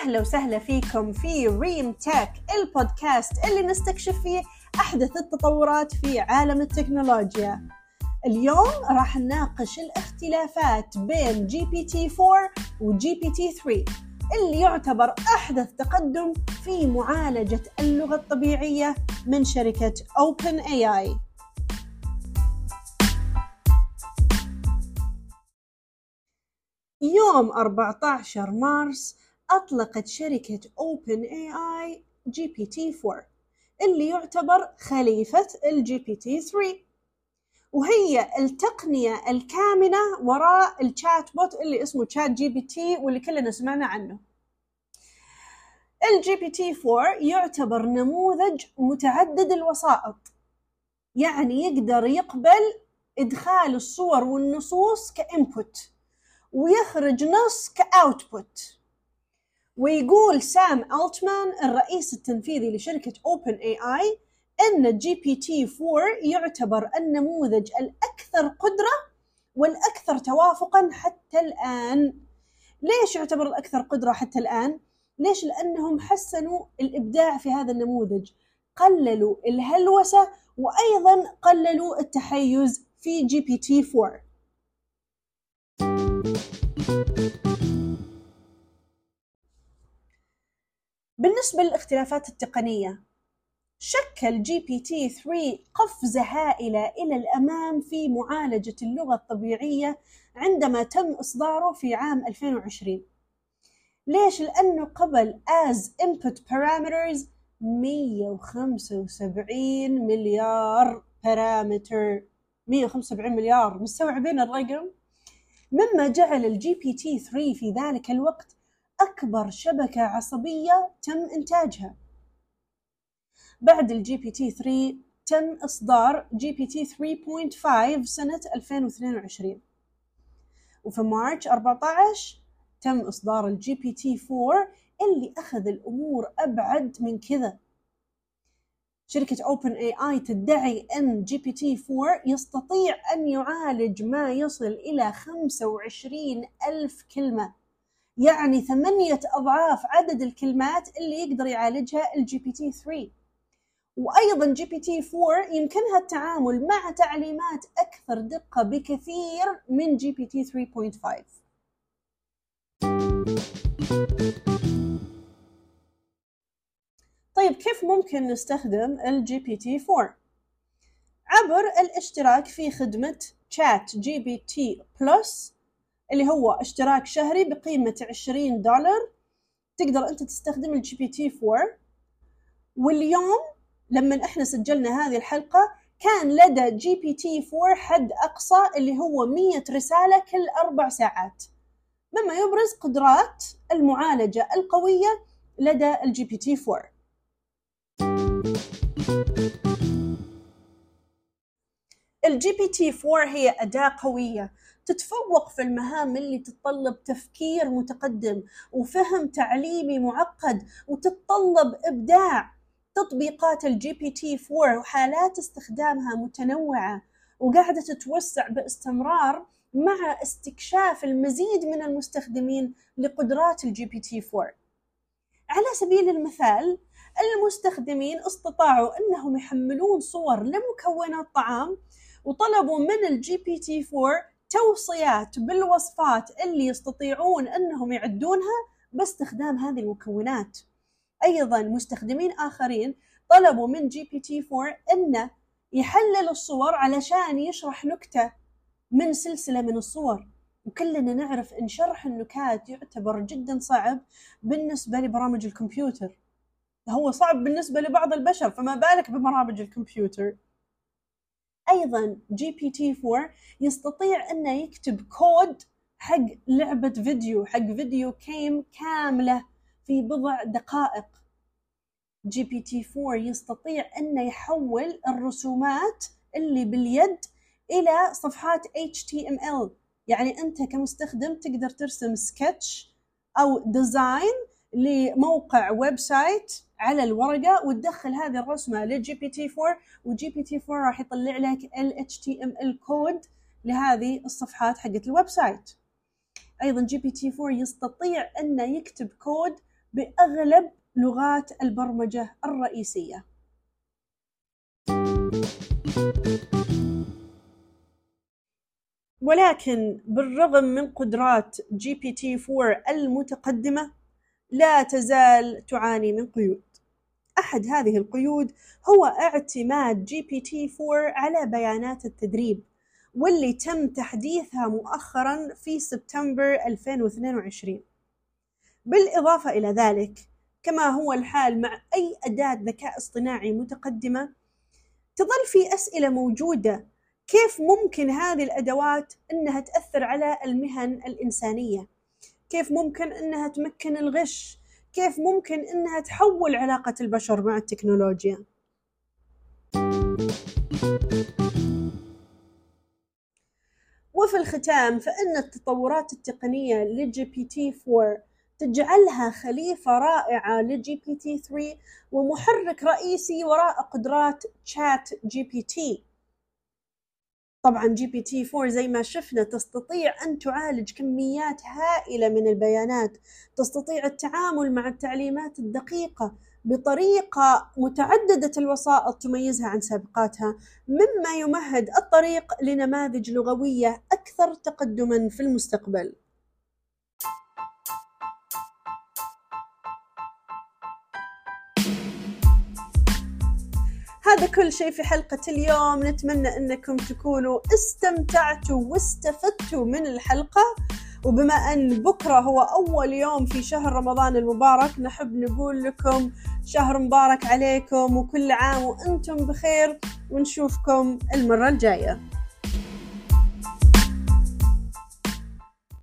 أهلا وسهلا فيكم في ريم Tech البودكاست اللي نستكشف فيه أحدث التطورات في عالم التكنولوجيا. اليوم راح نناقش الاختلافات بين GPT 4 و GPT 3 اللي يعتبر أحدث تقدم في معالجة اللغة الطبيعية من شركة OpenAI. يوم 14 مارس أطلقت شركة OpenAI GPT-4 اللي يعتبر خليفة ال GPT-3 وهي التقنية الكامنة وراء ال chatbot اللي اسمه ChatGPT واللي كلنا سمعنا عنه. ال GPT-4 يعتبر نموذج متعدد الوسائط يعني يقدر يقبل إدخال الصور والنصوص ك input ويخرج نص ك output ويقول سام ألتمان الرئيس التنفيذي لشركة Open AI أن GPT 4 يعتبر النموذج الأكثر قدرة والأكثر توافقا حتى الآن ليش يعتبر الأكثر قدرة حتى الآن؟ ليش؟ لأنهم حسنوا الإبداع في هذا النموذج قللوا الهلوسة وأيضا قللوا التحيز في GPT 4 بالنسبة للاختلافات التقنية شكل GPT 3 قفزة هائلة إلى الأمام في معالجة اللغة الطبيعية عندما تم إصداره في عام 2020 ليش؟ لأنه قبل as input parameters 175 مليار parameter 175 مليار مستوعبين الرقم؟ مما جعل ال GPT 3 في ذلك الوقت أكبر شبكة عصبية تم إنتاجها. بعد ال GPT 3 تم إصدار GPT 3.5 سنة 2022 وفي March 14 تم إصدار ال GPT 4 اللي أخذ الأمور أبعد من كذا. شركة OpenAI تدعي أن GPT 4 يستطيع أن يعالج ما يصل إلى 25 ألف كلمة. يعني ثمانية أضعاف عدد الكلمات اللي يقدر يعالجها ال GPT 3 وأيضا GPT 4 يمكنها التعامل مع تعليمات أكثر دقة بكثير من GPT 3.5 طيب كيف ممكن نستخدم ال GPT 4 عبر الاشتراك في خدمة ChatGPT Plus اللي هو اشتراك شهري بقيمة 20 دولار. تقدر أنت تستخدم ال GPT 4 واليوم لما إحنا سجلنا هذه الحلقة كان لدى GPT 4 حد أقصى اللي هو 100 رسالة كل أربع ساعات. مما يبرز قدرات المعالجة القوية لدى ال GPT 4 ال GPT 4 هي أداة قوية. تتفوق في المهام اللي تتطلب تفكير متقدم وفهم تعليمي معقد وتتطلب إبداع. تطبيقات ال GPT 4 وحالات استخدامها متنوعة وقاعدة تتوسع باستمرار مع استكشاف المزيد من المستخدمين لقدرات ال GPT 4 على سبيل المثال المستخدمين استطاعوا إنهم يحملون صور لمكونات طعام وطلبوا من ال GPT 4 توصيات بالوصفات اللي يستطيعون انهم يعدونها باستخدام هذه المكونات. أيضا مستخدمين آخرين طلبوا من GPT 4 انه يحلل الصور علشان يشرح نكتة من سلسلة من الصور. وكلنا نعرف إن شرح النكات يعتبر جدا صعب بالنسبة لبرامج الكمبيوتر. هو صعب بالنسبة لبعض البشر فما بالك ببرامج الكمبيوتر؟ أيضا GPT 4 يستطيع انه يكتب كود حق لعبة فيديو حق video game كاملة في بضع دقائق. GPT 4 يستطيع انه يحول الرسومات اللي باليد إلى صفحات HTML يعني أنت كمستخدم تقدر ترسم سكتش أو design لموقع website على الورقة وتدخل هذه الرسمة ل GPT 4 و GPT 4 راح يطلع لك ال HTML code لهذه الصفحات حقت ال website. أيضا GPT 4 يستطيع أنه يكتب كود بأغلب لغات البرمجة الرئيسية. ولكن بالرغم من قدرات GPT-4 المتقدمة لا تزال تعاني من قيود. أحد هذه القيود هو اعتماد GPT-4 على بيانات التدريب واللي تم تحديثها مؤخرا في سبتمبر 2022 بالإضافة إلى ذلك كما هو الحال مع أي أداة ذكاء اصطناعي متقدمة تظل في أسئلة موجودة كيف ممكن هذه الأدوات أنها تأثر على المهن الإنسانية؟ كيف ممكن أنها تمكن الغش؟ كيف ممكن أنها تحول علاقة البشر مع التكنولوجيا؟ وفي الختام فإن التطورات التقنية ل GPT-4 تجعلها خليفة رائعة ل GPT-3 ومحرك رئيسي وراء قدرات ChatGPT. طبعا GPT-4 زي ما شفنا تستطيع أن تعالج كميات هائلة من البيانات تستطيع التعامل مع التعليمات الدقيقة بطريقة متعددة الوسائط تميزها عن سابقاتها مما يمهد الطريق لنماذج لغوية أكثر تقدما في المستقبل. هذا كل شيء في حلقة اليوم. نتمنى أنكم تكونوا استمتعتوا واستفدتوا من الحلقة. وبما أن بكرة هو أول يوم في شهر رمضان المبارك نحب نقول لكم شهر مبارك عليكم وكل عام وأنتم بخير ونشوفكم المرة الجاية.